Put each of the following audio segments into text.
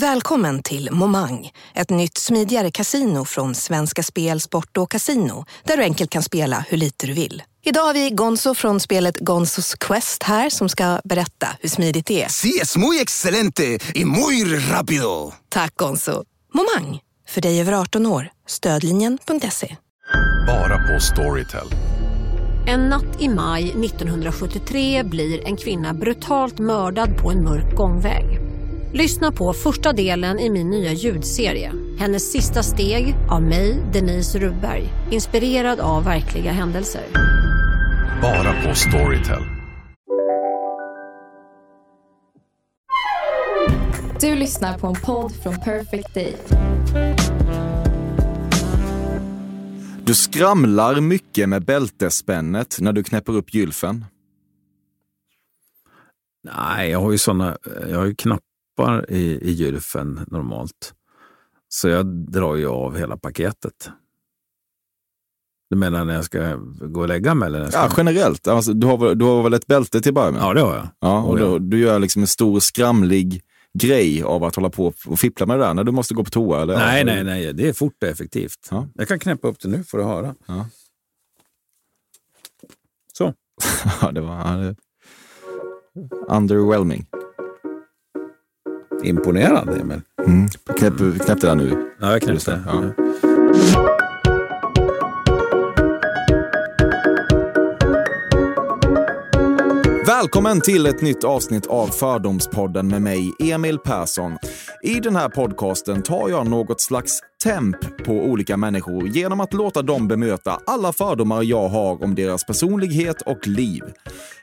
Välkommen till Momang, ett nytt smidigare casino från Svenska Spel, Sport och Casino där du enkelt kan spela hur lite du vill. Idag har vi Gonzo från spelet Gonzos Quest här som ska berätta hur smidigt det är. Sí, es muy excelente y muy rápido. Tack Gonzo. Momang, för dig över 18 år. Stödlinjen.se. Bara på Storytel. En natt i maj 1973 blir en kvinna brutalt mördad på en mörk gångväg. Lyssna på första delen i min nya ljudserie. Hennes sista steg av mig, Denise Rubberg. Inspirerad av verkliga händelser. Bara på Storytel. Du lyssnar på en podd från Perfect Day. Du skramlar mycket med bältesspännet när du knäpper upp gylfen. Nej, jag har ju såna, jag har ju knappar i, i gylfen normalt. Så jag drar ju av hela paketet. Du menar när jag ska gå och lägga mig? Eller när jag ska... Ja, generellt. Alltså, du, har, du har väl ett bälte till att börja med? ja, det har jag. Ja, och då, du gör liksom en stor skramlig grej av att hålla på och fippla med det där när du måste gå på toa? Eller? Nej, nej, nej. Det är fort och effektivt. Ja. Jag kan knäppa upp det nu får du höra. Ja. Så. Ja, det var underwhelming. Imponerande, Emil. Mm. Knäpp, knäpp det där nu. Ja, jag knäppte. ja. Välkommen till ett nytt avsnitt av Fördomspodden med mig, Emil Persson. I den här podcasten tar jag något slags temp på olika människor genom att låta dem bemöta alla fördomar jag har om deras personlighet och liv.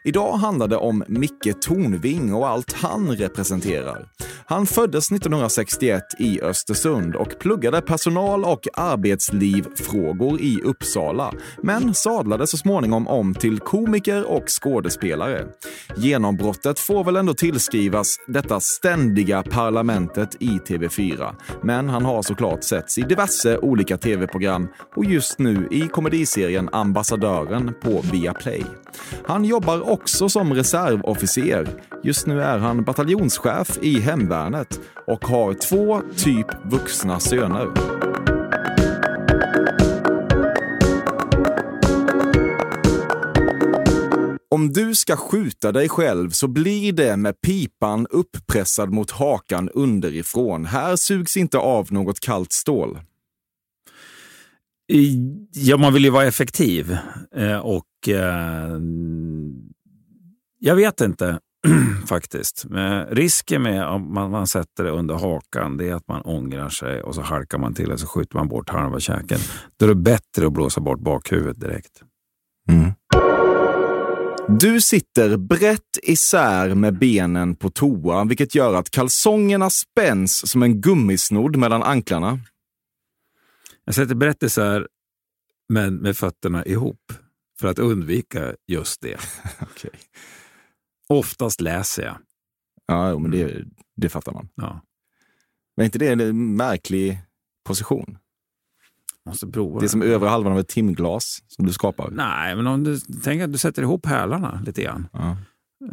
Idag handlar det om Micke Tornving och allt han representerar. Han föddes 1961 i Östersund och pluggade personal och arbetslivfrågor i Uppsala, men sadlade så småningom om till komiker och skådespelare. Genombrottet får väl ändå tillskrivas detta ständiga parlamentet i TV4, men han har såklart setts i diverse olika tv-program och just nu i komediserien Ambassadören på Viaplay. Han jobbar också som reservofficer. Just nu är han bataljonschef i hemvärnet och har två typ vuxna söner. Om du ska skjuta dig själv så blir det med pipan upppressad mot hakan underifrån. Här sugs inte av något kallt stål. Ja, man vill ju vara effektiv. Eh, och eh, Jag vet inte faktiskt. Men risken med om man, man sätter det under hakan det är att man ångrar sig och så halkar man till och så skjuter man bort halva käken. Då är det bättre att blåsa bort bakhuvudet direkt. Du sitter brett isär med benen på toa, vilket gör att kalsongerna spänns som en gummisnodd mellan anklarna. Jag sätter brett isär men med fötterna ihop för att undvika just det. Okej. Oftast läser jag. Ja, jo, men det, det fattar man. Ja. Men inte det en märklig position? Måste prova Det är som övre halvan av ett timglas som du skapar. Nej, men om du tänker att du sätter ihop hälarna lite grann. Ja.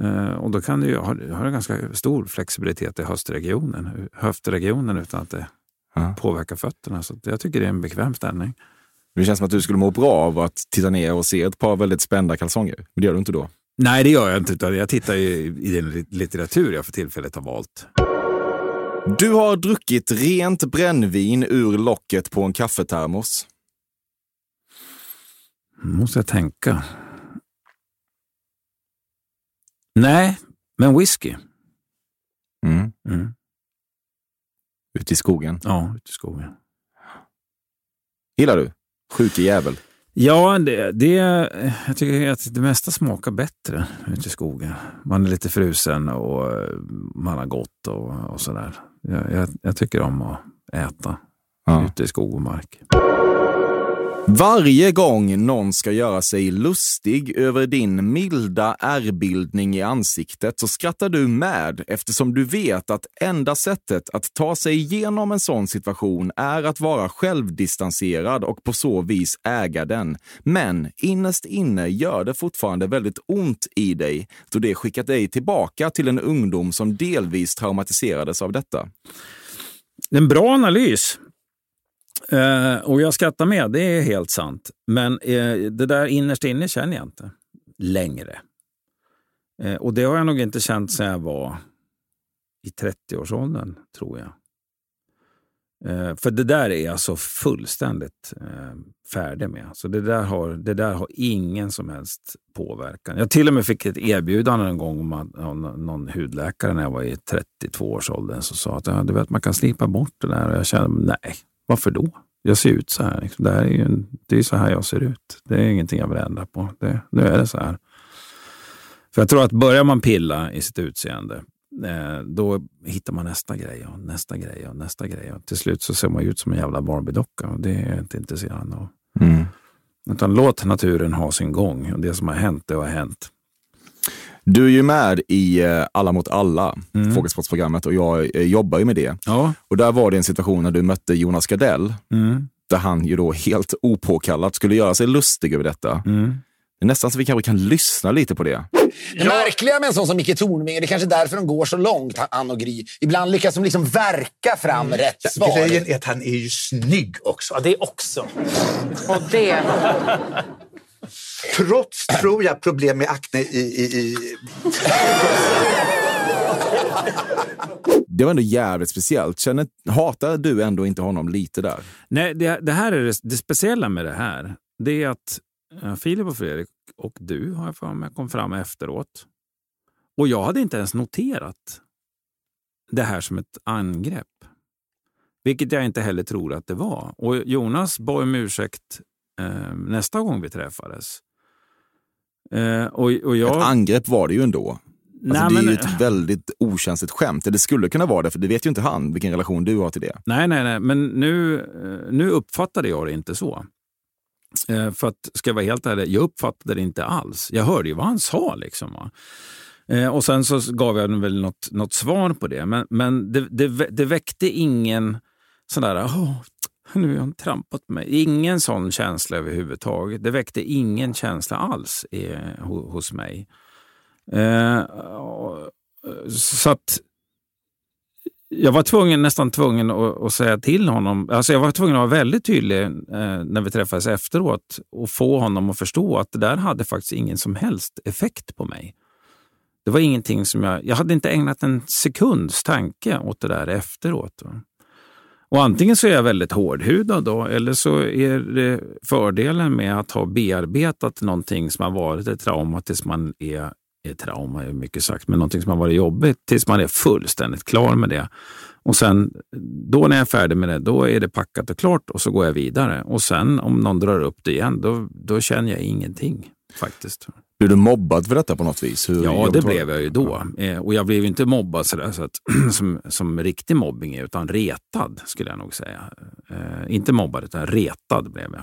Eh, och då kan du ha, ha en ganska stor flexibilitet i höftregionen, höftregionen utan att det Ja. påverkar fötterna. Så jag tycker det är en bekväm ställning. Det känns som att du skulle må bra av att titta ner och se ett par väldigt spända kalsonger. Men det gör du inte då. Nej, det gör jag inte. Utan jag tittar ju i den litteratur jag för tillfället har valt. Du har druckit rent brännvin ur locket på en kaffetermos. måste jag tänka. Nej, men whisky. Mm. Mm. Ute i skogen. Ja, ute i skogen. Gillar du? Sjuke jävel. Ja, det, det, jag tycker att det mesta smakar bättre ute i skogen. Man är lite frusen och eh, man har gott och, och sådär. Jag, jag, jag tycker om att äta Ja. ute i skog och mark. Varje gång någon ska göra sig lustig över din milda ärrbildning i ansiktet så skrattar du med eftersom du vet att enda sättet att ta sig igenom en sån situation är att vara självdistanserad och på så vis äga den. Men innerst inne gör det fortfarande väldigt ont i dig då det skickat dig tillbaka till en ungdom som delvis traumatiserades av detta. En bra analys. Eh, och jag skrattar med, det är helt sant. Men eh, det där innerst inne känner jag inte längre. Eh, och det har jag nog inte känt sedan jag var i 30-årsåldern, tror jag. Eh, för det där är jag så fullständigt eh, färdig med. Så det där, har, det där har ingen som helst påverkan. Jag till och med fick ett erbjudande en gång om att, av någon hudläkare när jag var i 32-årsåldern som sa att ja, du vet, man kan slipa bort det där. Och jag kände, nej, varför då? Jag ser ut så här. Liksom. Det, här är ju det är så här jag ser ut. Det är ingenting jag vill ändra på. Det, nu är det så här. För jag tror att börjar man pilla i sitt utseende, eh, då hittar man nästa grej och nästa grej och nästa grej. Och till slut så ser man ut som en jävla Barbie-docka och det är jag inte intresserad av. Mm. Utan låt naturen ha sin gång. Och det som har hänt, det har hänt. Du är ju med i eh, Alla mot alla, Mm. frågesportsprogrammet, och jag eh, jobbar ju med det. Ja. Och där var det en situation när du mötte Jonas Gardell, Mm. där han ju då helt opåkallat skulle göra sig lustig över detta. Mm. Det är nästan så vi kanske kan lyssna lite på det. Det märkliga med en sån som Micke Tornving, det är kanske därför de går så långt, han och Gry. Ibland lyckas de liksom verka fram rätt svar. Grejen är att han är ju snygg också. Ja, det också. Och det... Trots, tror jag, problem med akne i... i, i Det var ändå jävligt speciellt. Känner, hatar du ändå inte honom lite där? Nej, det, det här är det, det speciella med det här. Det är att eh, Filip och Fredrik och du har jag för mig kom fram efteråt. Och jag hade inte ens noterat det här som ett angrepp. Vilket jag inte heller tror att det var. Och Jonas bad om ursäkt eh, nästa gång vi träffades. Eh, och, och jag, Ett angrepp var det ju ändå. Nej, Alltså, det är men- ju ett väldigt okänsligt skämt. Det skulle kunna vara det, för det vet ju inte han vilken relation du har till det. Nej, nej, nej. Men nu, eh, nu uppfattade jag det inte så. Eh, För att, ska jag vara helt ärlig, jag uppfattade det inte alls. Jag hörde ju vad han sa. Liksom, va? Eh, Och sen så gav jag väl något, något svar på det. Men, men det, det, det väckte ingen sån där, "Åh, nu har han trampat mig. Ingen sån känsla överhuvudtaget. Det väckte ingen känsla alls i, hos mig. Eh, så att jag var tvungen, nästan tvungen att, att säga till honom. Alltså jag var tvungen att vara väldigt tydlig eh, när vi träffades efteråt och få honom att förstå att det där hade faktiskt ingen som helst effekt på mig. Det var ingenting som jag... Jag hade inte ägnat en sekunds tanke åt det där efteråt. va. Och antingen så är jag väldigt hårdhudad då, eller så är det fördelen med att ha bearbetat någonting som har varit ett trauma tills man är, är trauma är mycket sagt, men någonting som har varit jobbigt tills man är fullständigt klar med det. Och sen då när jag är färdig med det, då är det packat och klart och så går jag vidare. Och sen om någon drar upp det igen, då, då känner jag ingenting faktiskt. Blev du mobbad för detta på något vis? Hur Ja, det blev jag ju då. Eh, och jag blev inte mobbad sådär, så att, som, som riktig mobbing är, utan retad skulle jag nog säga. Eh, inte mobbad, utan retad blev jag.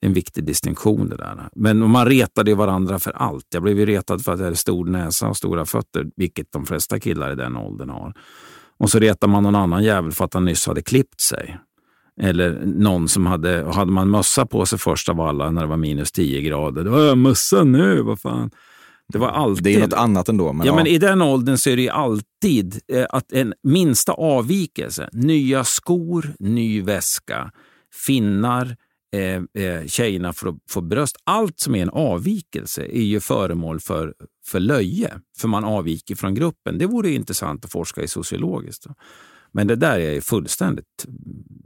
En viktig distinktion det där. Men man retade ju varandra för allt. Jag blev ju retad för att jag hade stor näsa och stora fötter, vilket de flesta killar i den åldern har. Och så retar man någon annan jävel för att han nyss hade klippt sig. Eller någon som hade, hade man mössa på sig först av alla när det var minus 10 grader. Då, "Åh, mössa nu, vad fan. Det var alltid... Det är något annat ändå. Men ja, ja, men I den åldern så är det ju alltid eh, att en minsta avvikelse, nya skor, ny väska, finnar, eh, eh, tjejerna får, får bröst. Allt som är en avvikelse är ju föremål för, för löje, för man avviker från gruppen. Det vore intressant att forska i sociologiskt. Då. Men det där är fullständigt,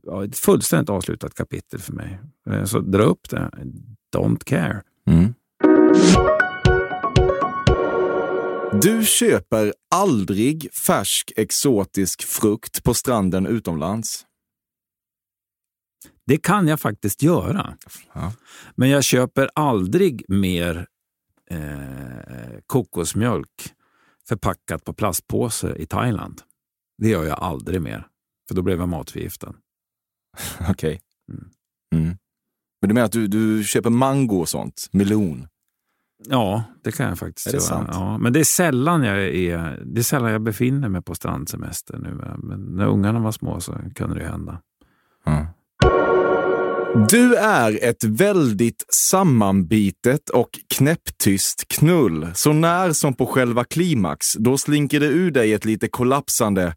ja, ett fullständigt avslutat kapitel för mig. Eh, Så dra upp det. Don't care. Mm. Du köper aldrig färsk exotisk frukt på stranden utomlands. Det kan jag faktiskt göra. Ja. Men jag köper aldrig mer eh, kokosmjölk förpackat på plastpåse i Thailand. Det gör jag aldrig mer, för då blev jag matförgiftad. Okej. Mm. Men du menar att du, du köper mango och sånt? Melon? Ja, det kan jag faktiskt Är det göra. sant? Ja, men det är, sällan jag är, det är sällan jag befinner mig på strandsemester nu. Men när ungarna var små så kunde det hända. Du är ett väldigt sammanbitet och knäpptyst knull. Så när som på själva klimax, då slinker det ur dig ett lite kollapsande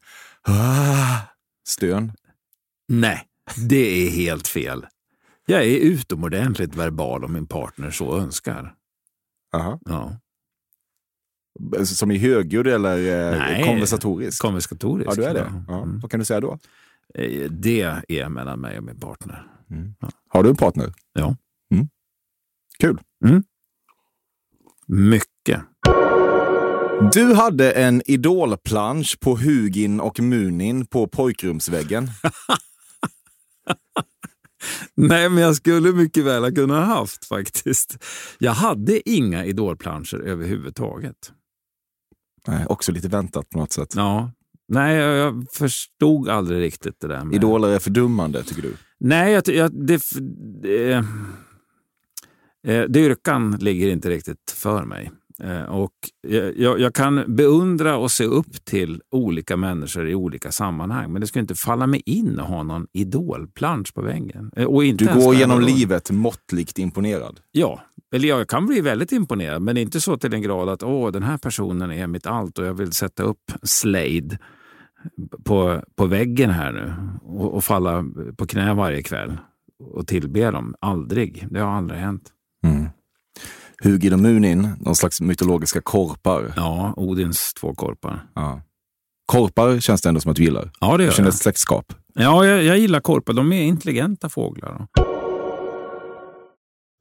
ah, stön. Nej, det är helt fel. Jag är utomordentligt verbal om min partner så önskar. Aha. Ja. Som i högljudd eller eh, Nej, konversatorisk? Konversatorisk. ja, du är det. ja. Mm. Vad kan du säga då? Eh, Det är mellan mig och min partner. Har du en partner? Ja. Kul. Mycket. Du hade en idolplansch på Hugin och Munin på pojkrumsväggen. Nej, men jag skulle mycket väl ha kunnat ha haft faktiskt. Jag hade inga idolplanscher överhuvudtaget. Nej, också lite väntat på något sätt. Ja. Nej, jag, jag förstod aldrig riktigt det där. Med... Idoler är fördummande, tycker du? Nej, jag, jag, det, det, eh, det yrkan ligger inte riktigt för mig. Eh, Och jag, jag kan beundra och se upp till olika människor i olika sammanhang, men det skulle inte falla mig in att ha någon idolplansch på väggen. Eh, Och inte Du går genom livet måttligt imponerad. Ja, eller jag kan bli väldigt imponerad, men inte så till den grad att åh, den här personen är mitt allt och jag vill sätta upp Slade på, på väggen här nu och, och falla på knä varje kväll och tillbe dem. Aldrig. Det har aldrig hänt. Hugin och Munin, någon slags mytologiska korpar. Ja, Odins två korpar. Ja. Korpar känns det ändå som att du gillar. Ja, det gör jag. ett släktskap. Ja, jag, jag gillar korpar. De är intelligenta fåglar.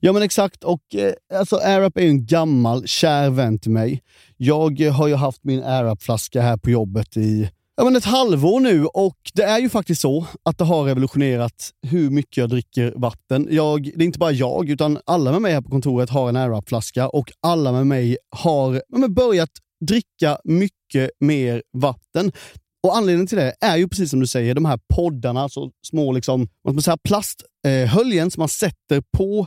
Ja men exakt och eh, alltså AirUp är ju en gammal kär vän till mig. Jag eh, har ju haft min AirUp-flaska här på jobbet i ja, men ett halvår nu och det är ju faktiskt så att det har revolutionerat hur mycket jag dricker vatten. Jag, det är inte bara jag utan alla med mig här på kontoret har en AirUp-flaska och alla med mig har ja, men börjat dricka mycket mer vatten. Och Anledningen till det är ju precis som du säger, de här poddarna, så små liksom, vad ska man säga, plasthöljen som man sätter på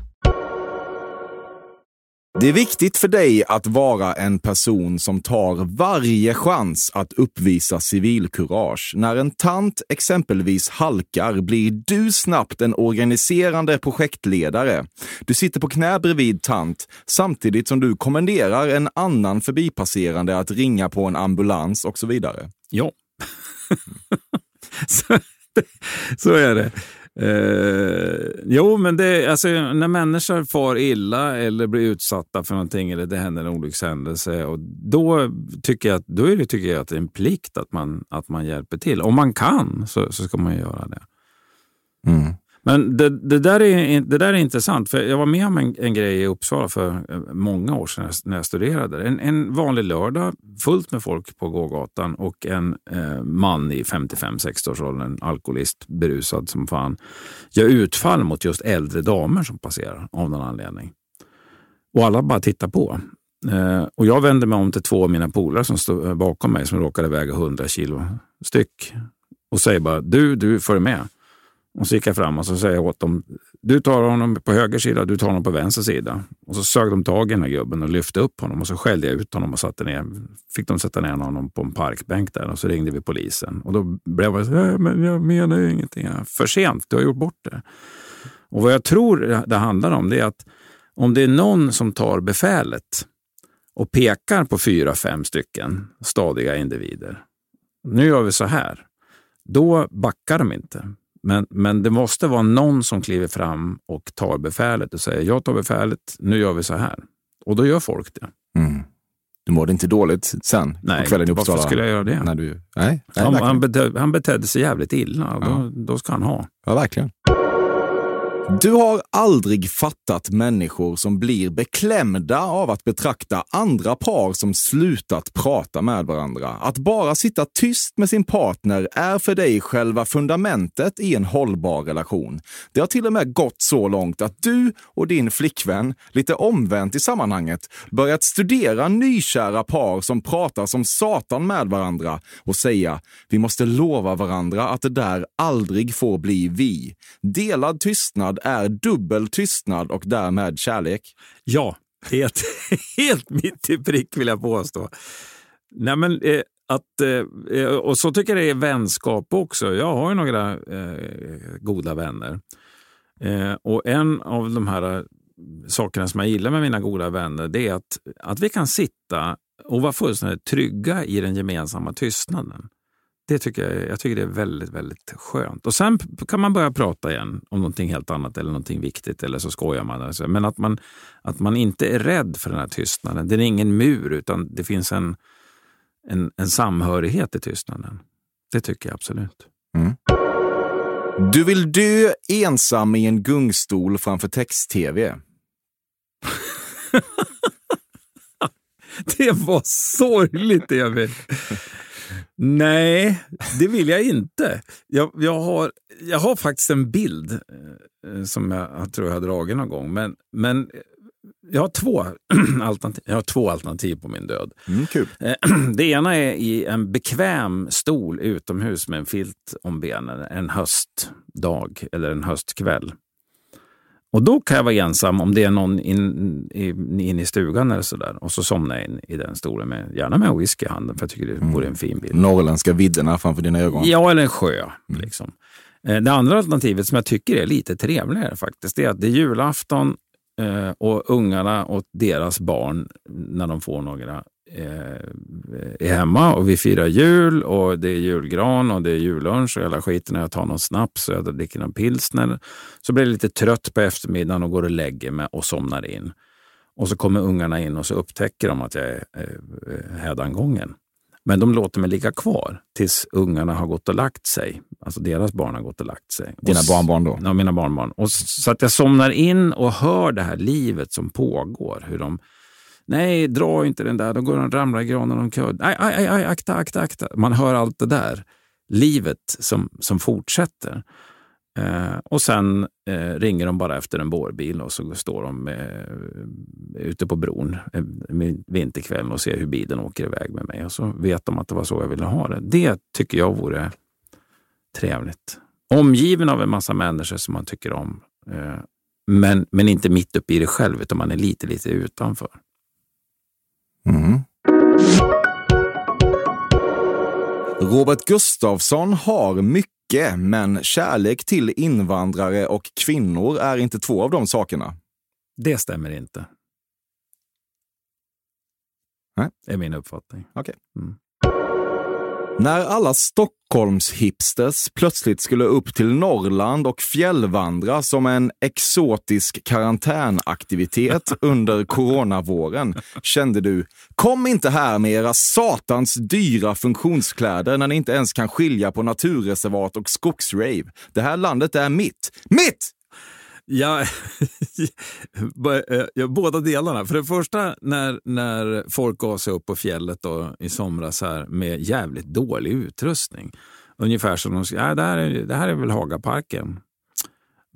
Det är viktigt för dig att vara en person som tar varje chans att uppvisa civilkurage. När en tant exempelvis halkar blir du snabbt en organiserande projektledare. Du sitter på knä bredvid tant samtidigt som du kommenderar en annan förbipasserande att ringa på en ambulans och så vidare. Ja. så, så är det. Eh, jo, men det, alltså, när människor far illa eller blir utsatta för någonting eller det händer en olyckshändelse, och då, tycker jag, att- då är det, tycker jag att det är en plikt att man, att man hjälper till. Om man kan så, så ska man göra det. Mm. Men det, det, där är, det där är intressant, för jag var med om en, en grej i Uppsala för eh, många år sedan när jag studerade. En, en vanlig lördag, fullt med folk på gågatan och en eh, man i 55-60-årsåldern, alkoholist, berusad som fan, gör utfall mot just äldre damer som passerar av någon anledning. Och alla bara tittar på. Eh, och jag vände mig om till två av mina polare som stod eh, bakom mig som råkade väga 100 kilo styck och säger bara du, du följer med. Och så gick jag fram och så säger jag åt dem, du tar honom på höger sida, du tar honom på vänster sida. Och så sög de tag i den här gubben och lyfte upp honom och så skällde jag ut honom och satte ner, fick de sätta ner honom på en parkbänk där och så ringde vi polisen. Och då blev jag så här, men jag menar ju ingenting. För sent, du har gjort bort det. Och vad jag tror det handlar om det är att om det är någon som tar befälet och pekar på fyra, fem stycken stadiga individer. Nu gör vi så här. Då backar de inte. Men, men det måste vara någon som kliver fram och tar befälet och säger jag tar befälet, nu gör vi så här. Och då gör folk det. Mm. Du mådde inte dåligt sen Nej, på kvällen i varför Uppsala? skulle jag göra det? När du, nej, nej Han, han, betedde, han betedde sig jävligt illa och då, då ska han ha. Ja, verkligen. Du har aldrig fattat människor som blir beklämda av att betrakta andra par som slutat prata med varandra. Att bara sitta tyst med sin partner är för dig själva fundamentet i en hållbar relation. Det har till och med gått så långt att du och din flickvän, lite omvänt i sammanhanget, börjat studera nykära par som pratar som satan med varandra och säga vi måste lova varandra att det där aldrig får bli vi. Delad tystnad är dubbel tystnad och därmed kärlek. Ja, helt, helt mitt i prick vill jag påstå. Nej, men, eh, att, eh, eh, och så tycker jag det är vänskap också. Jag har ju några eh, goda vänner. Eh, och en av de här eh, sakerna som jag gillar med mina goda vänner det är att, att vi kan sitta och vara fullständigt trygga i den gemensamma tystnaden. Det tycker jag, jag tycker det är väldigt, väldigt skönt. Och Sen kan man börja prata igen om någonting helt annat eller någonting viktigt eller så skojar man. Men att man, att man inte är rädd för den här tystnaden. Det är ingen mur utan det finns en, en, en samhörighet i tystnaden. Det tycker jag absolut. Mm. Du vill dö ensam i en gungstol framför text-tv. det var sorgligt, Emil. Nej, det vill jag inte. Jag, jag, har, jag har faktiskt en bild eh, som jag, jag tror jag har dragit någon gång. Men, men jag, har två alternativ, jag har två alternativ på min död. Mm, kul. Eh, det ena är i en bekväm stol utomhus med en filt om benen en höstdag eller en höstkväll. Och då kan jag vara ensam om det är någon inne in, in i stugan eller sådär. Och så somnar jag in i den stolen, med, gärna med en whisky i handen för jag tycker det mm. vore en fin bild. Norrländska vidderna framför dina ögon. Ja, eller en sjö. Liksom. Eh, det andra alternativet som jag tycker är lite trevligare faktiskt, det är att det är julafton eh, och ungarna och deras barn, när de får några, är hemma och vi firar jul och det är julgran och det är jullunch och hela skiten. Jag tar någon snaps och jag dricker någon pilsner. Så blir jag lite trött på eftermiddagen och går och lägger mig och somnar in. Och så kommer ungarna in och så upptäcker de att jag är hädangången. Men de låter mig ligga kvar tills ungarna har gått och lagt sig. Alltså deras barn har gått och lagt sig. Dina och, barnbarn då? Ja, mina barnbarn. Och så att jag somnar in och hör det här livet som pågår. Hur de Nej, dra inte den där, då går de ramlar i granen omkull. Aj, aj, aj, akta, akta, akta. Man hör allt det där. Livet som, som fortsätter. Eh, och sen eh, ringer de bara efter en bårbil och så står de eh, ute på bron eh, vinterkvällen och ser hur bilen åker iväg med mig. Och så vet de att det var så jag ville ha det. Det tycker jag vore trevligt. Omgiven av en massa människor som man tycker om. Eh, men, men inte mitt uppe i det själv, utan man är lite, lite utanför. Mm. Robert Gustafsson har mycket, men kärlek till invandrare och kvinnor är inte två av de sakerna. Det stämmer inte. Nej. är min uppfattning. Okay. Mm. När alla Stockholms-hipsters plötsligt skulle upp till Norrland och fjällvandra som en exotisk karantänaktivitet under coronavåren kände du, kom inte här med era satans dyra funktionskläder när ni inte ens kan skilja på naturreservat och skogsrave. Det här landet är mitt. Mitt! Ja, eh, ja, båda delarna. För det första, när, när folk gav sig upp på fjället då, i somras här med jävligt dålig utrustning. Ungefär som de säger, ja, det, här är, det här är väl Hagaparken.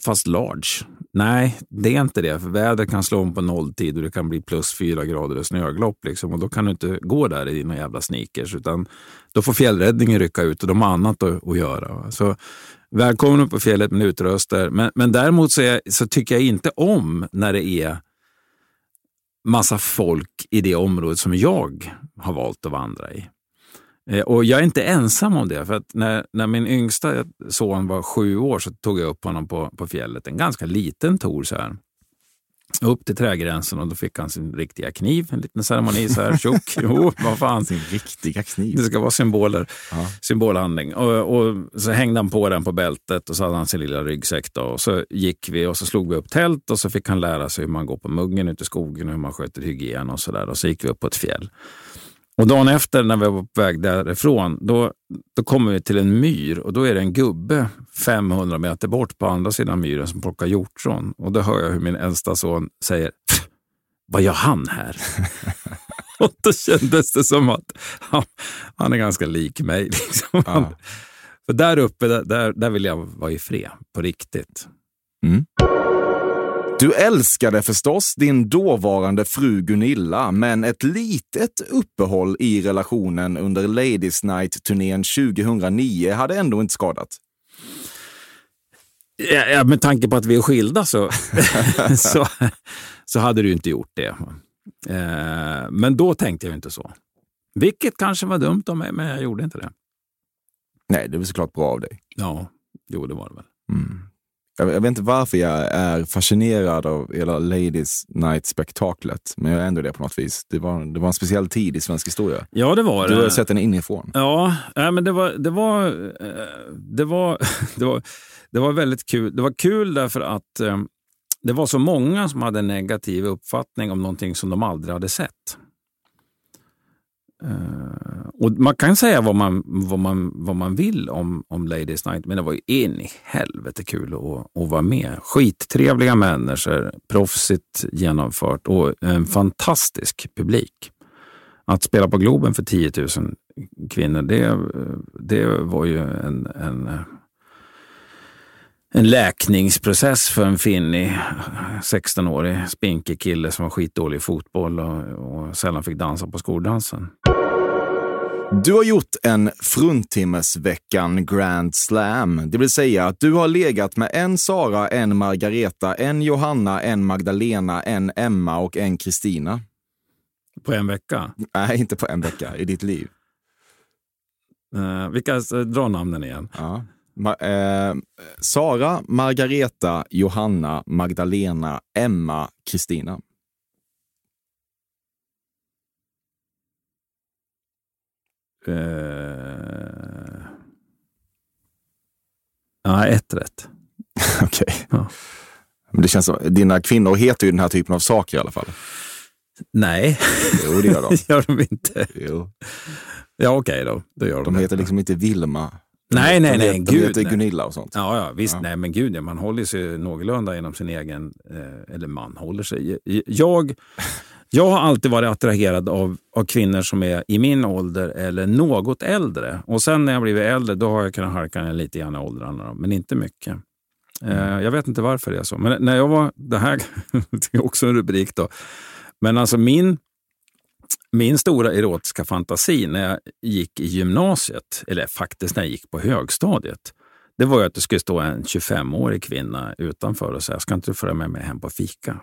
Fast large. Nej, det är inte det. För vädret kan slå om på nolltid och det kan bli plus fyra grader och snöglopp. Liksom, och då kan du inte gå där i dina jävla sneakers. Utan då får fjällräddningen rycka ut och de har annat att, att göra. Så Välkommen upp på fjället med utröster. Men, men däremot så, är, så tycker jag inte om när det är massa folk i det området som jag har valt att vandra i. Eh, och Jag är inte ensam om det. För att när, när min yngsta son var sju år så tog jag upp honom på, på fjället. En ganska liten tor. Så här upp till trädgränsen och då fick han sin riktiga kniv. En liten ceremoni så här, tjock. Jo, vad fan. Sin riktiga kniv. Det ska vara symboler. Ja. Symbolhandling. Och, och, så hängde han på den på bältet och så hade han sin lilla ryggsäck. Då. Och så gick vi och så slog vi upp tält och så fick han lära sig hur man går på muggen ute i skogen och hur man sköter hygien och så där. Och så gick vi upp på ett fjäll. Och dagen efter när vi var på väg därifrån, då, då kommer vi till en myr och då är det en gubbe 500 meter bort på andra sidan myren som plockar hjortron. Och då hör jag hur min äldsta son säger, vad gör han här? och då kändes det som att han, han är ganska lik mig. Liksom. Ja. För där uppe, där, där vill jag vara i fred, på riktigt. Mm. Du älskade förstås din dåvarande fru Gunilla, men ett litet uppehåll i relationen under Ladies Night-turnén 2009 hade ändå inte skadat. Ja, med tanke på att vi är skilda så, så, så hade du inte gjort det. Eh, men då tänkte jag inte så. Vilket kanske var dumt av mig, men jag gjorde inte det. Nej, det väl såklart bra av dig. Ja, jo det var det väl. Mm. Jag, jag vet inte varför jag är fascinerad av hela Ladies Night-spektaklet, men jag är ändå det på något vis. Det var, det var en speciell tid i svensk historia. Ja, det var Du har det. sett den inifrån. Ja, nej, men det var, det, var, eh, det, var, det, var, det var väldigt kul. Det var kul därför att eh, det var så många som hade en negativ uppfattning om någonting som de aldrig hade sett. Uh, och Man kan säga vad man, vad man, vad man vill om, om Ladies Night, men det var ju in i helvete kul att, att vara med. Skittrevliga människor, proffsigt genomfört och en fantastisk publik. Att spela på Globen för 10 000 kvinnor, det, det var ju en, en, en läkningsprocess för en finnig 16-årig spinkig kille som var skitdålig i fotboll och, och sällan fick dansa på skoldansen. Du har gjort en fruntimmesveckan Grand Slam, det vill säga att du har legat med en Sara, en Margareta, en Johanna, en Magdalena, en Emma och en Kristina. På en vecka? Nej, inte på en vecka, i ditt liv. Eh, vilka, dra namnen igen. Ja. Ma- eh, Sara, Margareta, Johanna, Magdalena, Emma, Kristina. Eh, ja, ett rätt. Okej. Ja. Men det känns som, dina kvinnor heter ju den här typen av saker i alla fall. Nej, Jo, det gör de. gör de inte. Jo. Ja, okej då. Då gör de, De det. heter liksom inte Vilma. De Nej, nej, de nej, heter, gud, De heter nej. Gunilla och sånt. Ja, ja visst. Ja. Nej, men gud, man håller sig någorlunda inom sin egen... Eh, eller man håller sig... Jag, jag har alltid varit attraherad av, av kvinnor som är i min ålder eller något äldre. Och sen när jag blivit äldre, då har jag kunnat halka ner lite grann i åldrarna, men inte mycket. Eh, jag vet inte varför det är så. Men när jag var... Det här det är också en rubrik då. Men alltså min, min stora erotiska fantasi när jag gick i gymnasiet, eller faktiskt när jag gick på högstadiet, det var ju att det skulle stå en 25-årig kvinna utanför och säga, ska inte du följa med mig hem på fika?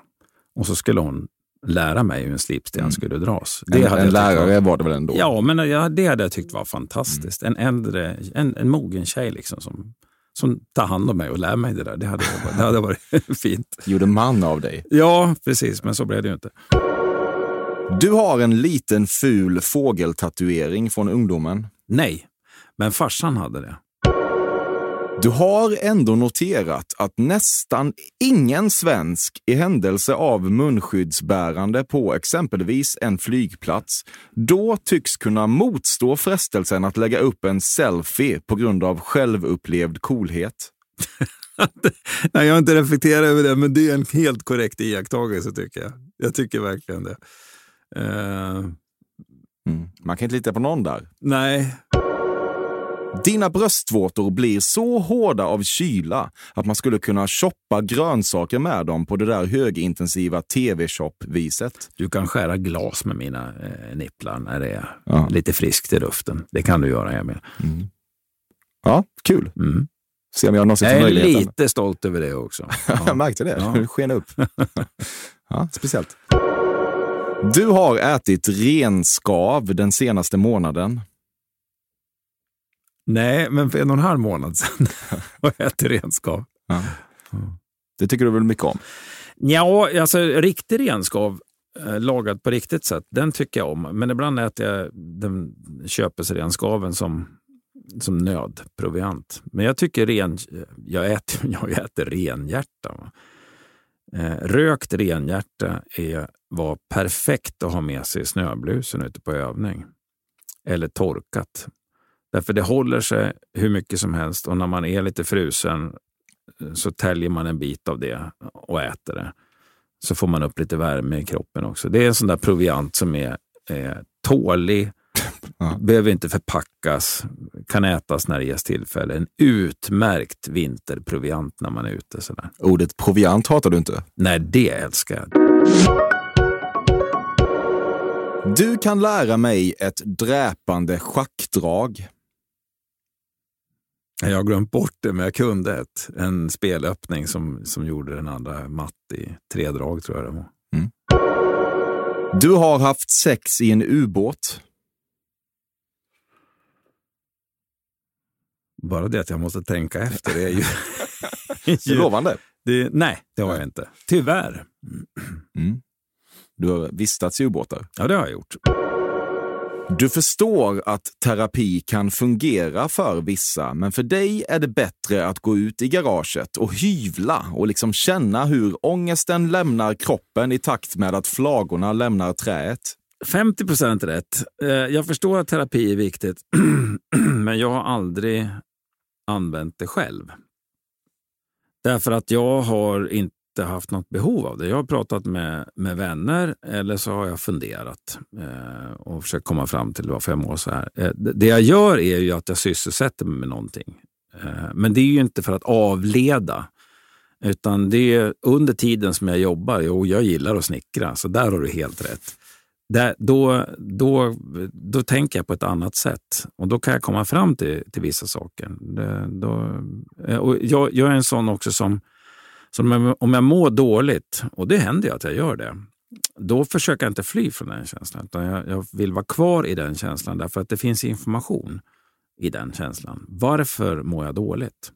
Och så skulle hon lära mig hur en slipsten skulle dras. Mm. En, hade en lärare var, det väl ändå? Ja, men det hade jag tyckt var fantastiskt. En äldre, en, en mogen tjej liksom som, som tar hand om mig och lär mig det där. Det hade, det hade varit fint. Gjorde man av dig. Ja, precis, men så blev det ju inte. Du har en liten ful fågeltatuering från ungdomen. Nej, men farsan hade det. Du har ändå noterat att nästan ingen svensk i händelse av munskyddsbärande på exempelvis en flygplats då tycks kunna motstå frestelsen att lägga upp en selfie på grund av självupplevd coolhet. Nej, jag har inte reflekterat över det, men det är en helt korrekt iakttagelse tycker jag. Jag tycker verkligen det. Eh, Mm. Man kan inte lita på någon där. nej, Dina bröstvårtor blir så hårda av kyla att man skulle kunna shoppa grönsaker med dem på det där högintensiva tv-shop-viset. du kan skära glas med mina eh, nipplar när det är Ja. lite friskt i luften. Det kan du göra, Emil. Ja, kul. Mm. Se om jag någonsin Jag får är möjligheten. lite stolt över det också. Jag Ja. märkte det. Ja. Det sken upp. ja, speciellt. Du har ätit renskav den senaste månaden. Nej, men för en och en halv månad sedan har jag ätit renskav. Det tycker du väl mycket om? Ja, alltså riktig renskav eh, lagad på riktigt sätt, den tycker jag om. Men ibland äter jag den köpesrenskaven som, som nödproviant. Men jag tycker ren... Jag äter, jag äter renhjärta. Eh, rökt renhjärta är, var perfekt att ha med sig i snöblusen ute på övning. Eller torkat. Därför det håller sig hur mycket som helst och när man är lite frusen eh, så täljer man en bit av det och äter det. Så får man upp lite värme i kroppen också. Det är en sån där proviant som är eh, tålig, Ja. behöver inte förpackas, kan ätas när det ges tillfälle. En utmärkt vinterproviant när man är ute. Sådär. Ordet proviant hatar du inte. Nej, det älskar jag. Du kan lära mig ett dräpande schackdrag. Jag har glömt bort det, men jag kunde ett. En spelöppning som, som gjorde den andra matt i tre drag, tror jag det var. Du har haft sex i en ubåt. Bara det att jag måste tänka efter är ju... Är lovande. det, nej, det har jag inte. Tyvärr. Mm. Du har vistats i ubåtar. Ja, det har jag gjort. Du förstår att terapi kan fungera för vissa, men för dig är det bättre att gå ut i garaget och hyvla och liksom känna hur ångesten lämnar kroppen i takt med att flagorna lämnar träet. 50 procent rätt. Eh, Jag förstår att terapi är viktigt, men jag har aldrig använt det själv. Därför att jag har inte haft något behov av det. Jag har pratat med, med vänner eller så har jag funderat eh, och försökt komma fram till varför jag mår så här. Eh, det, det jag gör är ju att jag sysselsätter mig med någonting. Eh, men det är ju inte för att avleda. Utan det är under tiden som jag jobbar, jo, jag gillar att snickra, så där har du helt rätt. Där, då, då, då tänker jag på ett annat sätt och då kan jag komma fram till, till vissa saker. Det, då, eh, och jag, jag är en sån också som, som om jag- om jag mår dåligt, och det händer ju att jag gör det, då försöker jag inte fly från den känslan. Utan jag, jag vill vara kvar i den känslan därför att det finns information i den känslan. Varför mår jag dåligt?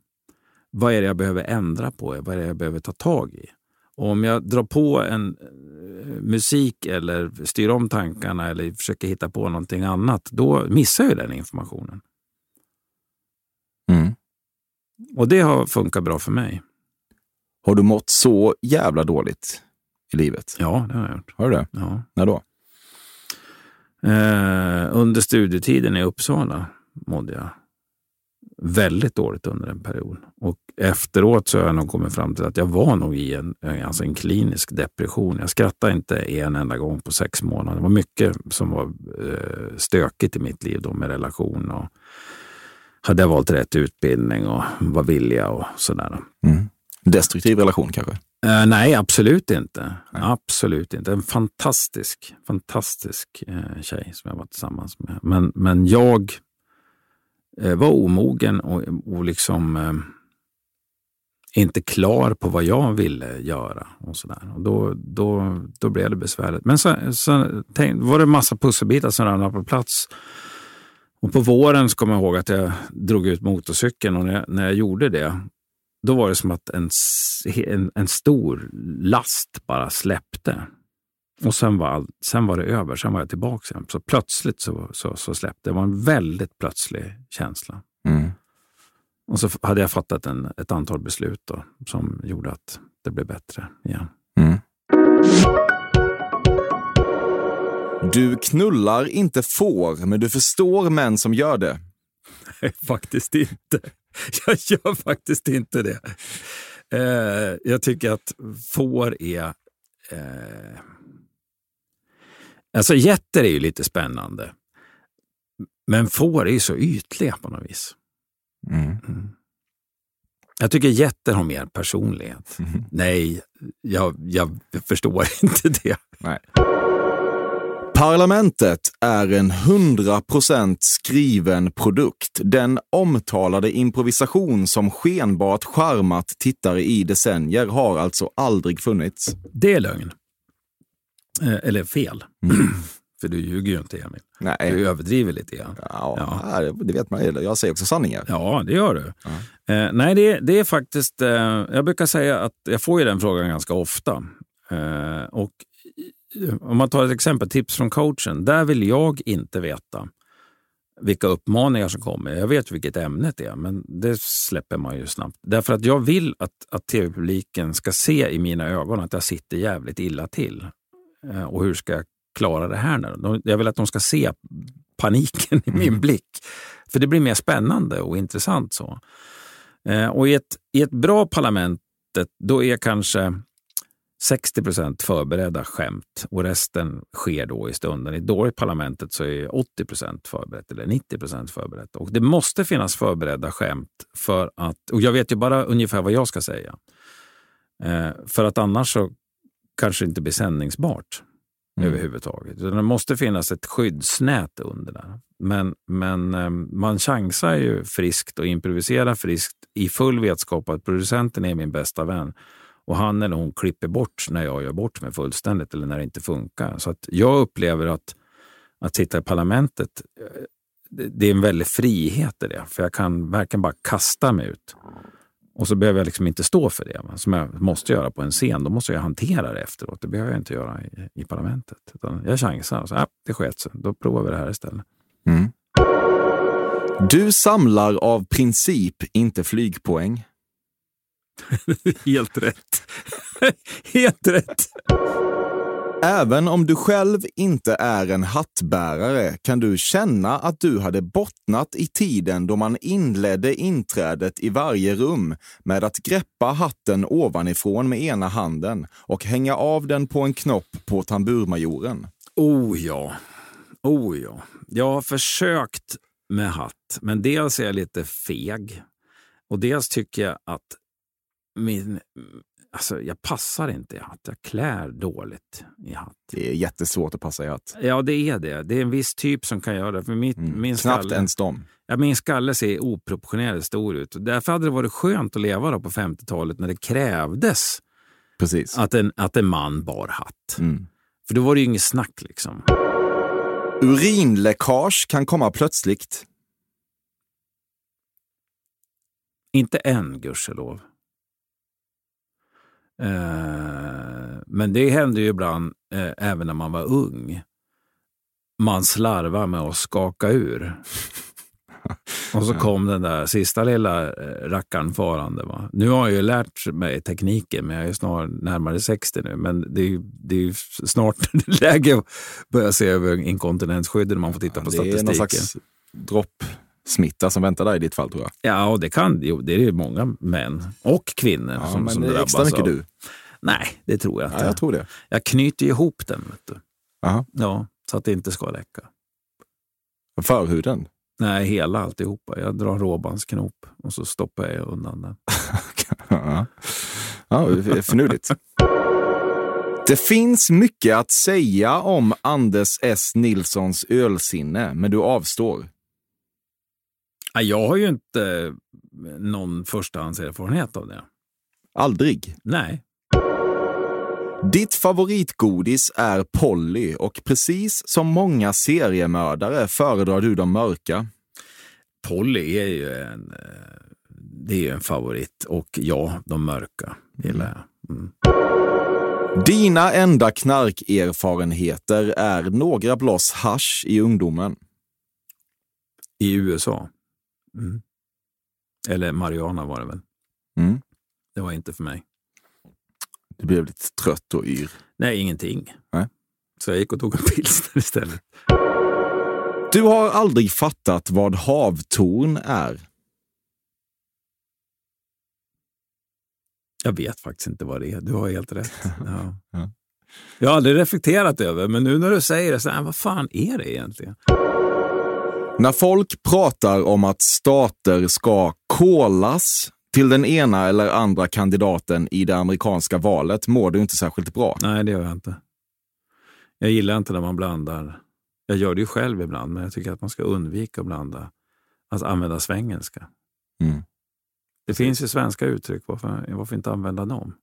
Vad är det jag behöver ändra på? Vad är det jag behöver ta tag i? Och om jag drar på en eh, musik eller styr om tankarna eller försöker hitta på någonting annat, då missar jag den informationen. Mm. Och det har funkat bra för mig. Har du mått så jävla dåligt i livet? Ja, det har jag gjort. Har du det? Ja. När då? Eh, under studietiden i Uppsala mådde jag väldigt dåligt under en period. Och efteråt så har jag nog kommit fram till att jag var nog i en, alltså en klinisk depression. Jag skrattade inte en enda gång på sex månader. Det var mycket som var eh, stökigt i mitt liv då med relation och hade jag valt rätt utbildning och vad vill jag och sådär. Mm. Destruktiv relation kanske? Eh, nej, absolut inte. Absolut inte. En fantastisk, fantastisk eh, tjej som jag var tillsammans med. Men, men jag Eh, var omogen och, och liksom eh, inte klar på vad jag ville göra. Och, så där. och då, då, då blev det besvärligt. Men sen, sen tänk, var det en massa pusselbitar som ramlade på plats. Och på våren så kommer jag ihåg att jag drog ut motorcykeln och när jag, när jag gjorde det då var det som att en, en, en stor last bara släppte. Och sen var, sen var det över, sen var jag tillbaka igen. Så plötsligt så, så, så släppte det. var en väldigt plötslig känsla. Mm. Och så hade jag fattat en, ett antal beslut då, som gjorde att det blev bättre igen. Mm. Du knullar inte får, men du förstår män som gör det. Nej, faktiskt inte. Jag gör faktiskt inte det. Eh, jag tycker att får är... Eh, alltså getter är ju lite spännande. Men får är ju så ytliga på något vis. Mm. Jag tycker getter har mer personlighet. Nej, jag, jag förstår inte det. Nej. Parlamentet är en 100% skriven produkt. Den omtalade improvisation som skenbart charmat tittare i decennier har alltså aldrig funnits. Det är lögn. Eh, eller fel. För du ljuger ju inte, Emil. Nej. Du överdriver lite grann. Ja, det vet man. Jag säger också sanningar. Ja, det gör du. Eh, nej, det, det är faktiskt... Eh, jag brukar säga att jag får ju den frågan ganska ofta. Eh, och om man tar ett exempel, tips från coachen. Där vill jag inte veta vilka uppmaningar som kommer. Jag vet vilket ämnet är, men det släpper man ju snabbt. Därför att jag vill att, att tv-publiken ska se i mina ögon att jag sitter jävligt illa till. Eh, och hur ska jag klara det här nu? Jag vill att de ska se paniken i min blick. För det blir mer spännande och intressant så. Eh, och i ett, i ett bra parlament, då är kanske 60 procent förberedda skämt och resten sker då i stunden. I dåligt parlamentet så är 80 procent förberett eller 90 procent förberett. Och det måste finnas förberedda skämt för att, och jag vet ju bara ungefär vad jag ska säga. Eh, för att annars så kanske inte blir sändningsbart överhuvudtaget. Utan Det måste finnas ett skyddsnät under där. Men, men eh, man chansar ju friskt och improviserar friskt i full vetskap att producenten är min bästa vän. Och han eller hon klipper bort när jag gör bort mig fullständigt eller när det inte funkar. Så att jag upplever att, att sitta i parlamentet, eh, det, det är en väldig frihet i det. För jag kan verkligen bara kasta mig ut. Och så behöver jag liksom inte stå för det, va, som jag måste göra på en scen. Då måste jag hantera det efteråt. Det behöver jag inte göra i, i parlamentet. Utan jag chansar och så, äh, det sket sig. Då provar vi det här istället. Mm. Du samlar av princip inte flygpoäng. Helt rätt. Helt rätt. Även om du själv inte är en hattbärare kan du känna att du hade bottnat i tiden då man inledde inträdet i varje rum med att greppa hatten ovanifrån med ena handen och hänga av den på en knopp på tamburmajoren. Oh ja. Oh ja. Jag har försökt med hatt, men dels är jag lite feg. Och dels tycker jag att min, alltså jag passar inte i hatt. Jag klär dåligt i hatt. Det är jättesvårt att passa i hatt. Ja, det är det. Det är en viss typ som kan göra det. För mitt, Mm. min Knappt skalle, ens dem. ja, min skalle ser oproportionerligt stor ut. Och Därför hade det varit skönt att leva på 50-talet när det krävdes Precis. att en, att en man bar hatt. Mm. För då var det ju inget snack liksom. Urinläckage kan komma plötsligt. Inte än, gudskelov. Eh, men det hände ju ibland, eh, även när man var ung. Man slarvar med att skaka ur. Och så kom den där sista lilla eh, rackaren farande. Va? Nu har jag ju lärt mig tekniken, men jag är snart närmare 60 nu. Men det är, ju- det är snart läge att börja se över inkontinensskyddet när man får titta på det är statistiken. någon slags droppsmitta som väntar där i ditt fall tror jag. Ja, och det kan jo, det är ju många män och kvinnor Ja, som, men som det drabbas extra mycket av. du. Nej, det tror jag inte. Ja, jag tror det. Jag knyter ihop den, vet du. Aha. Ja, så att det inte ska läcka. Förhuden. Nej, hela alltihopa. Jag drar råbandsknop och så stoppar jag undan den. Ja, ja förnuligt. Det finns mycket att säga om Anders S. Nilssons ölsinne, men du avstår. Ja, Jag har ju inte någon förstahandserfarenhet av det. Aldrig. Nej. Ditt favoritgodis är Polly och precis som många seriemördare föredrar du de mörka. Polly är ju en, eh, det är ju en favorit. Och ja, de mörka gillar jag. Mm. Dina enda knarkerfarenheter är några bloss hasch i ungdomen. I USA. Mm. Eller marijuana var det väl. Mm. Det var inte för mig. Du blev lite trött och yr. Nej, ingenting. Nej. Så jag gick och tog en pilsner istället. Du har aldrig fattat vad havtorn är. Jag vet faktiskt inte vad det är. Du har helt rätt. Ja. Ja. Jag har aldrig reflekterat över men nu när du säger det, så här, vad fan är det egentligen? När folk pratar om att stater ska kolas till den ena eller andra kandidaten i det amerikanska valet mår du inte särskilt bra. Nej, det gör jag inte. Jag gillar inte när man blandar. Jag gör det ju själv ibland, men jag tycker att man ska undvika att blanda. Att använda svengelska. Mm. Det finns ju svenska uttryck. Varför, varför inte använda dem?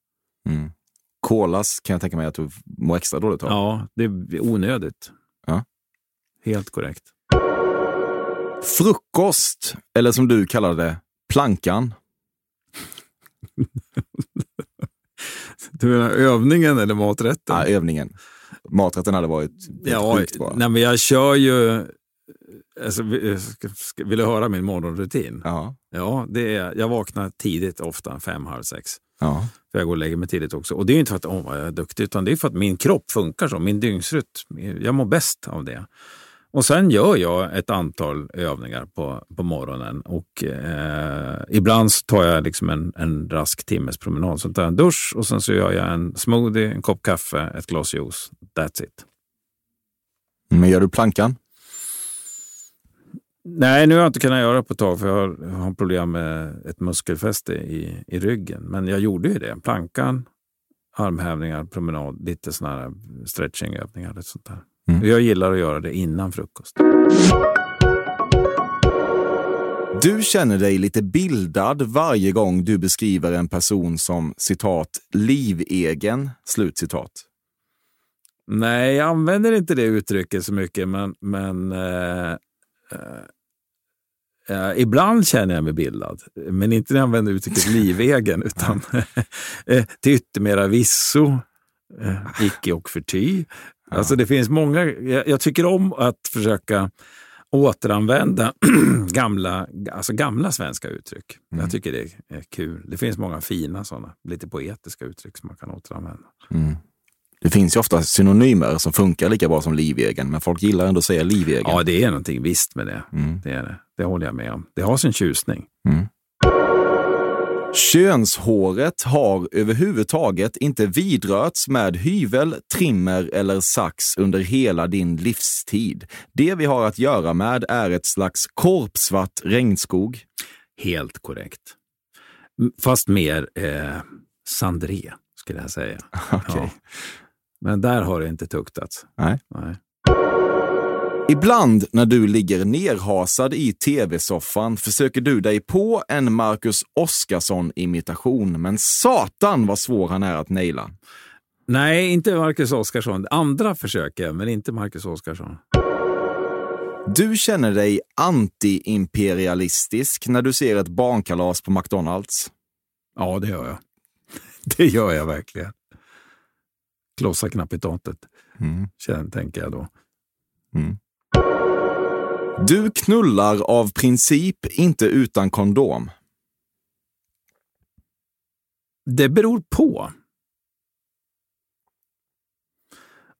Mm. Kolas kan jag tänka mig att du mår extra dåligt av. Ja, det är onödigt. Ja. Helt korrekt. Frukost, eller som du kallar det, plankan. Du menar övningen eller maträtten? Ja, övningen. Maträtten hade varit Ja, sjukt bra. nej, men jag kör ju... Alltså, ska, vill du höra min morgonrutin? Ja. Ja, det är, jag vaknar tidigt, ofta fem, halv sex. Ja. För jag går och lägger mig tidigt också. Och det är inte för att vad jag är duktig, utan det är för att min kropp funkar så. Min dygnsrytm. Jag mår bäst av det. Och sen gör jag ett antal övningar på, på morgonen. Och eh, ibland tar jag liksom en, en rask timmes promenad. Så tar jag en dusch och sen så gör jag en smoothie, en kopp kaffe, ett glas juice. That's it. Men gör du plankan? Nej, nu har jag inte kunnat göra det på ett tag för jag har, jag har problem med ett muskelfäste i, i ryggen. Men jag gjorde ju det. Plankan, armhävningar, promenad, lite sådana här stretchingövningar. och Sånt där. Mm. Jag gillar att göra det innan frukost. Du känner dig lite bildad varje gång du beskriver en person som citat livegen, slutcitat. Nej, jag använder inte det uttrycket så mycket, men, men eh, eh, Eh, ibland känner jag mig bildad, men inte när jag använder uttrycket livegen, utan eh, till yttermera visso, eh, icke och förty. Alltså det finns många, jag, jag tycker om att försöka återanvända gamla, alltså gamla svenska uttryck. Jag tycker det är kul. Det finns många fina sådana, lite poetiska uttryck som man kan återanvända. Mm. Det finns ju ofta synonymer som funkar lika bra som livegen, men folk gillar ändå att säga livegen. Ja, det är någonting visst med det. Mm. Det, är det. det håller jag med om. Det har sin tjusning. Mm. Könshåret har överhuvudtaget inte vidrörts med hyvel, trimmer eller sax under hela din livstid. Det vi har att göra med är ett slags korpsvart regnskog. Helt korrekt. Fast mer eh, Sandré, skulle jag säga. Okej. Men där har det inte tuktats. Nej. Nej. Ibland när du ligger nerhasad i tv-soffan försöker du dig på en Marcus Oskarsson-imitation, men satan vad svår han är att naila. Nej, inte Marcus Oskarsson. Andra försöker, men inte Marcus Oskarsson. Du känner dig anti-imperialistisk när du ser ett barnkalas på McDonalds. Ja, det gör jag. Det gör jag verkligen. Klossa knappitatet, Mm. känner, tänker jag då. Mm. Du knullar av princip inte utan kondom. Det beror på.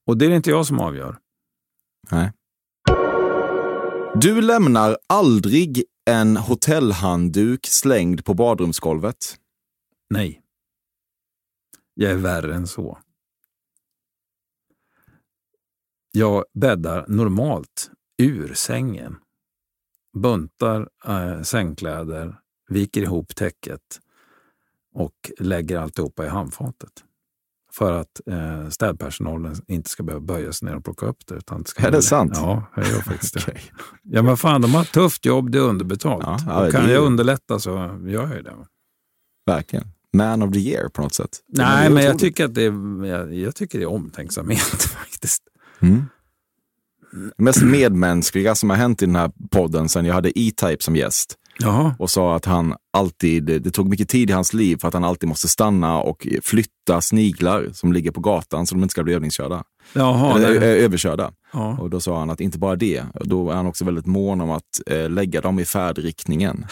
Och det är inte jag som avgör. Nej. Du lämnar aldrig en hotellhandduk slängd på badrumsgolvet. Nej. Jag är värre än så. Jag bäddar normalt ur sängen. Buntar eh, sängkläder, viker ihop täcket och lägger alltihopa i handfatet. För att eh, städpersonalen inte ska behöva böja sig ner och plocka upp det. Utan det ska Är det sant? Ja, jag gör faktiskt det. Okej. Ja, men fan, de har ett tufft jobb, det är underbetalt. Ja, ja, och kan det jag underlätta så gör jag det. Verkligen. Man of the year på något sätt. Nej, Det men jag tycker, att det är, jag, jag tycker det är omtänksamhet faktiskt. Mm. Mest medmänskliga som har hänt i den här podden sen jag hade E-Type som gäst Jaha. och sa att han alltid, det tog mycket tid i hans liv för att han alltid måste stanna och flytta sniglar som ligger på gatan så de inte ska bli övningskörda. Jaha, Eller, ö- överkörda. Ja. Och då sa han att inte bara det, då är han också väldigt mån om att eh, lägga dem i färdriktningen.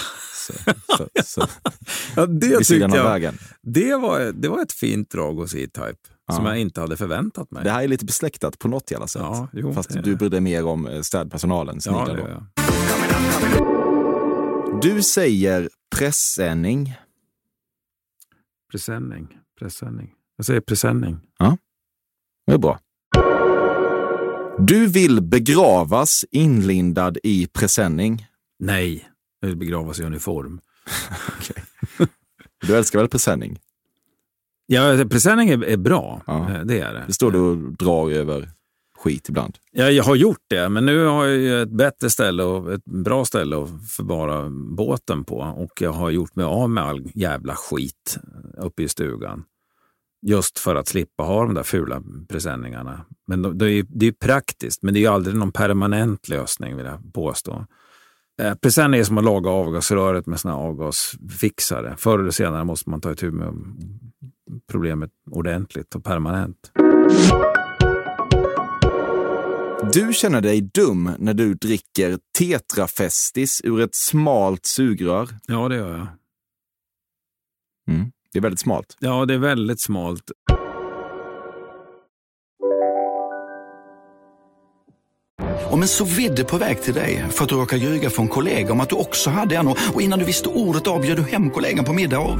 Så, så, så, Ja, det, tyckte jag, vägen. det, var, det var ett fint drag hos E-Type som Ja. jag inte hade förväntat mig. Det här är lite besläktat på något jävla sätt. Ja, jo, Fast du bryr dig mer om eh, städpersonalen, ja, det gör jag. Du säger pressändning. Presenning. Presenning. Jag säger presenning. Det är bra. Du vill begravas inlindad i presenning. Nej, jag vill begravas i uniform. Du älskar väl presenning? Ja, presenning är, är bra. Ja. Eh, Det är det. Det står du och drar över skit ibland. Ja, jag har gjort det, men nu har jag ett bättre ställe och ett bra ställe att förvara båten på. Och jag har gjort mig av med all jävla skit uppe i stugan. Just för att slippa ha de där fula presenningarna. Men de- det är ju det är praktiskt, men det är ju aldrig någon permanent lösning vill jag påstå. Eh, Presenning är som att laga avgasröret med såna avgasfixare. Förr eller senare måste man ta itu med problemet ordentligt och permanent. Du känner dig dum när du dricker tetrafestis ur ett smalt sugrör. Ja, det gör jag. Mm. Det är väldigt smalt. Ja, det är väldigt smalt. Om en så vidde på väg till dig för att du råkar ljuga från kollega om att du också hade en och innan du visste ordet av bjöd du hem kollegan på middag och...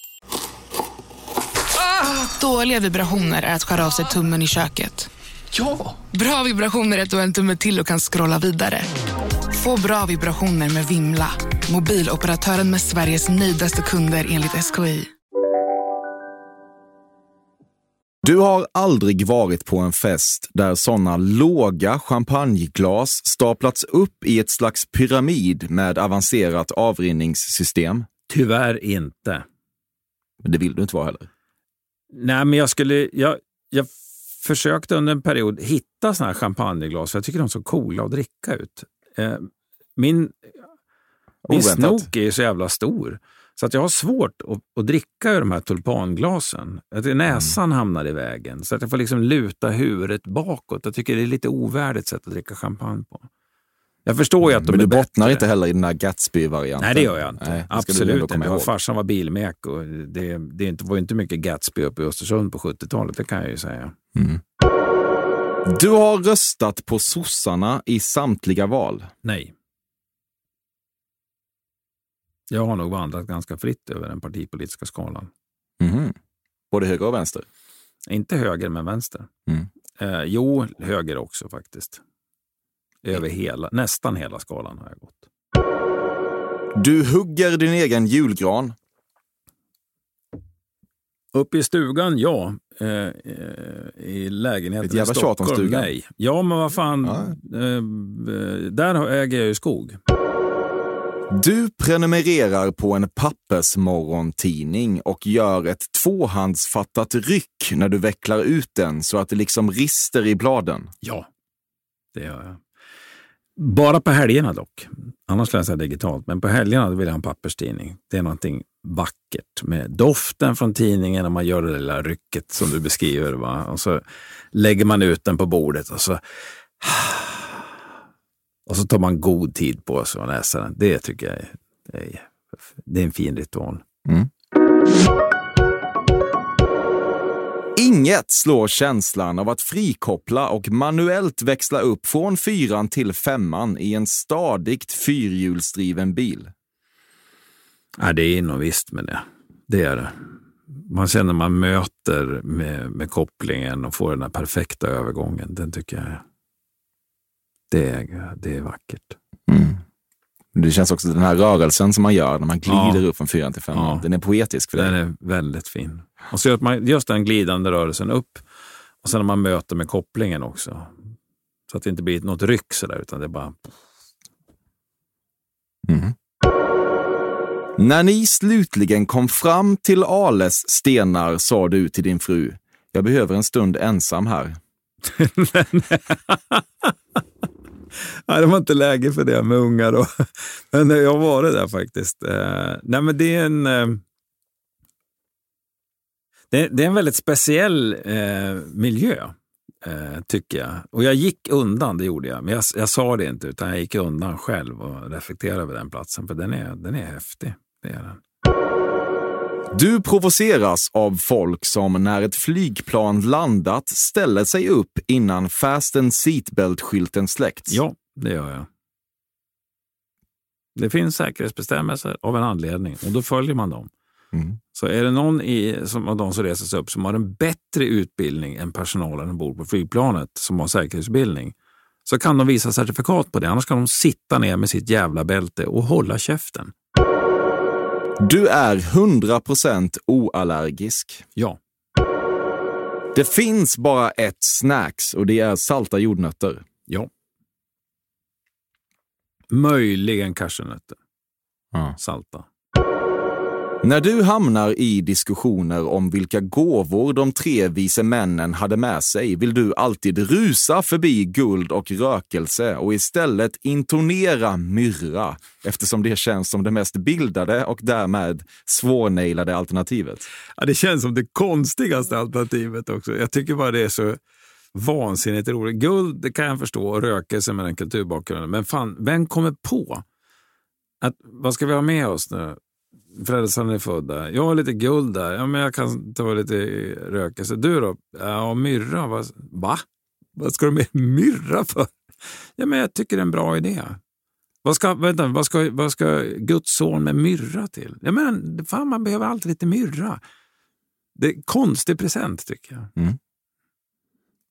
Dåliga vibrationer är att skära av sig tummen i köket. Ja! Bra vibrationer är att du har en tumme till och kan scrolla vidare. Få bra vibrationer med Vimla. Mobiloperatören med Sveriges nöjdaste kunder enligt SKI. Du har aldrig varit på en fest där sådana låga champagneglas staplats upp i ett slags pyramid med avancerat avrinningssystem? Tyvärr inte. Men det vill du inte vara heller? Nej, men jag skulle... Jag, jag försökte under en period hitta såna här champagneglas, för jag tycker de är så coola att dricka ut. Eh, min min snok är så jävla stor. Så att jag har svårt att, att dricka ur de här tulpanglasen. Att näsan hamnar i vägen. Så att jag får liksom luta huvudet bakåt. Jag tycker det är lite ovärdigt sätt att dricka champagne på. Jag förstår ju att de Men är du bottnar bättre. inte heller i den här Gatsby-varianten? Nej, det gör jag inte. Nej, Absolut inte. Och farsan var bilmek och det, det är var ju inte mycket Gatsby uppe i Östersund på 70-talet, det kan jag ju säga. Du har röstat på sossarna i samtliga val. Nej. Jag har nog vandrat ganska fritt över den partipolitiska skalan. Mhm. Både höger och vänster? Inte höger, men vänster. Mm. Eh, jo, höger också faktiskt. Över hela, nästan hela skalan har jag gått. Du hugger din egen julgran. Uppe i stugan, ja. Eh, eh, I lägenheten Ett jävla i tjat om Stockholm, stugan. nej. Ja, men vad fan. Eh, där äger jag ju skog. Du prenumererar på en pappersmorgontidning och gör ett tvåhandsfattat ryck när du vecklar ut den så att det liksom rister i bladen. Ja, det gör jag. Bara på helgerna dock. Annars läser jag digitalt. Men på helgerna vill jag ha en papperstidning. Det är någonting vackert med doften från tidningen och man gör det lilla rycket som du beskriver. Va? Och så lägger man ut den på bordet och så och så tar man god tid på sig att läsa den. Det tycker jag är, det är, en fin ritual. Mm. Inget slår känslan av att frikoppla och manuellt växla upp från fyran till femman i en stadigt fyrhjulsdriven bil. Ja, det är nog visst med det. Det är det. Man känner man möter med, med kopplingen och får den här perfekta övergången. Den tycker jag det är, det är vackert. Det känns också den här rörelsen som man gör när man glider Ja. upp från fyran till femman. Ja. Den är poetisk för. Den är väldigt fin. Och så gör man just den glidande rörelsen upp och sen när man möter med kopplingen också. Så att det inte blir något ryck sådär, utan det är bara... När ni slutligen kom fram till Ales stenar sa du till din fru, jag behöver en stund ensam här. Nej, det var inte läge för det med ungar. Och, men eh, jag har varit där faktiskt. Eh, nej, men det är en... Eh, det, det är en väldigt speciell eh, miljö, eh, tycker jag. Och jag gick undan, det gjorde jag. Men jag, jag sa det inte, utan jag gick undan själv och reflekterade över den platsen. För den är, den är häftig. Det är den. Du provoceras av folk som när ett flygplan landat ställer sig upp innan fasten seatbelt-skylten släckts. Ja, det gör jag. Det finns säkerhetsbestämmelser av en anledning och då följer man dem. Mm. Så är det någon i, som, av de som reser sig upp som har en bättre utbildning än personalen ombord på flygplanet som har säkerhetsutbildning så kan de visa certifikat på det. Annars kan de sitta ner med sitt jävla bälte och hålla käften. Du är 100% oallergisk. Ja. Det finns bara ett snacks och det är salta jordnötter. Ja. Möjligen cashewnötter. Ja. Salta. När du hamnar i diskussioner om vilka gåvor de tre vise männen hade med sig vill du alltid rusa förbi guld och rökelse och istället intonera myrra eftersom det känns som det mest bildade och därmed svårnailade alternativet. Ja, det känns som det konstigaste alternativet också. Jag tycker bara det är så vansinnigt roligt. Guld, det kan jag förstå, och rökelse med den kulturbakgrunden. Men fan, vem kommer på att vad ska vi ha med oss nu? Frälsaren är född där. Jag har lite guld där. Ja, men jag kan ta lite rökelse. Du då? Ja, myrra. Vad, va? Vad ska du med myrra för? Ja, men jag tycker det är en bra idé. Vad ska, vänta, vad ska, vad ska Guds son med myrra till? Ja, men, fan, man behöver alltid lite myrra. Det är en konstig present tycker jag. Mm.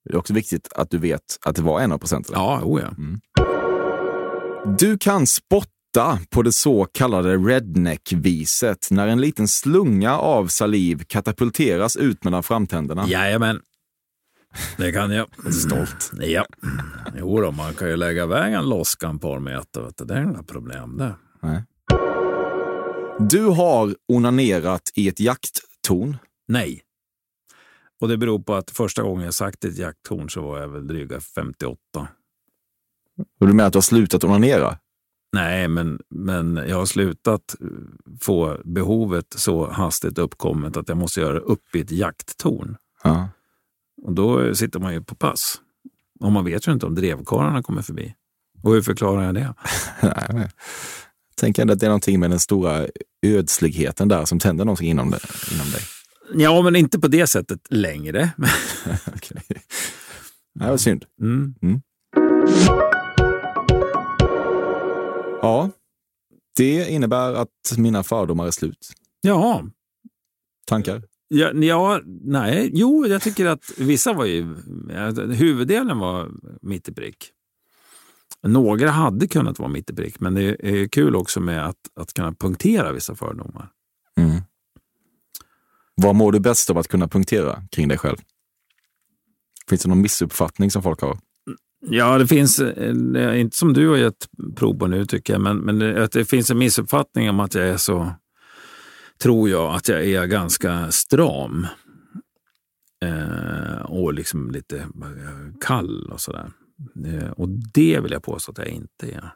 Det är också viktigt att du vet att det var en av procenten. Ja, oh ja. Du kan spotta på det så kallade redneck-viset när en liten slunga av saliv katapulteras ut mellan framtänderna? Jajamän. Det kan jag. Stolt. Ja. Jo då, man kan ju lägga iväg en loska en par meter. Vet du. Det är inga problem det. Nej. Du har onanerat i ett jakttorn. Nej. Och det beror på att första gången jag sagt ett jakttorn så var jag väl dryga 58. Och du menar att du har slutat onanera? Nej, men, men jag har slutat få behovet så hastigt uppkommet att jag måste göra upp i ett jakttorn. Ja. Och då sitter man ju på pass. Och man vet ju inte om drevkarlarna kommer förbi. Och hur förklarar jag det? Nej, tänker ändå att det är någonting med den stora ödsligheten där som tänder någonting inom, det, inom dig. Ja, men inte på det sättet längre. okay. Det var synd. Mm. Mm. Ja, det innebär att mina fördomar är slut. Ja. Tankar? Ja, ja, nej, jo, jag tycker att vissa var ju... Huvuddelen var mitt i prick. Några hade kunnat vara mitt i prick, men det är kul också med att, att kunna punktera vissa fördomar. Mm. Vad mår du bäst av att kunna punktera kring dig själv? Finns det någon missuppfattning som folk har? Ja, det finns, eh, inte som du har gett prov på nu tycker jag, men, men det, att det finns en missuppfattning om att jag är så, tror jag, att jag är ganska stram. Eh, och liksom lite eh, kall och sådär. Eh, och det vill jag påstå att jag inte är.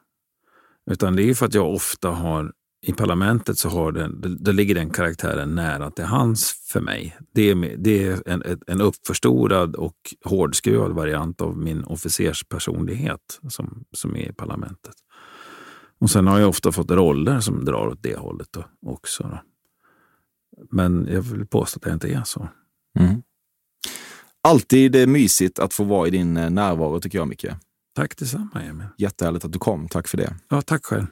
Utan det är för att jag ofta har i parlamentet så har den, det, ligger den karaktären nära till hands för mig. Det är, det är en, en uppförstorad och hårdskruvad variant av min officerspersonlighet som, som är i parlamentet. Och Sen har jag ofta fått roller som drar åt det hållet då, också. Då. Men jag vill påstå att jag inte är så. Mm. Alltid mysigt att få vara i din närvaro tycker jag, Micke. Tack detsamma, Emil. Jättehärligt att du kom. Tack för det. Ja, tack själv.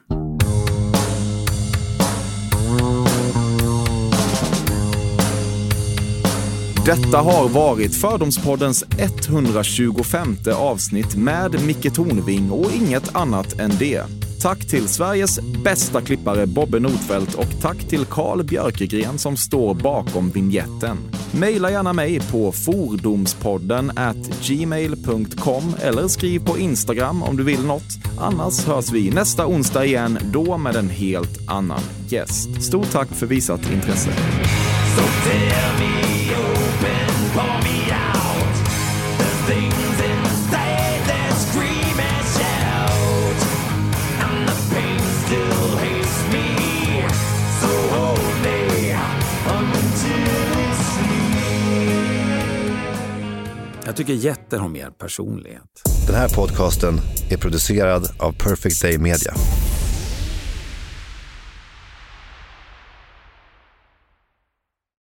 Detta har varit Fördomspoddens 125 avsnitt med Micke Tornving och inget annat än det. Tack till Sveriges bästa klippare Bobbe Nordfeldt och tack till Carl Björkegren som står bakom vignetten. Maila gärna mig på fordomspodden at gmail.com eller skriv på Instagram om du vill något. Annars hörs vi nästa onsdag igen, då med en helt annan gäst. Stort tack för visat intresse. So tell me open, pour me out. There's things inside that scream and shout. And the pain still hates me. So hold me until it's Jag tycker jätter har mer personlighet. Den här podcasten är producerad av Perfect Day Media.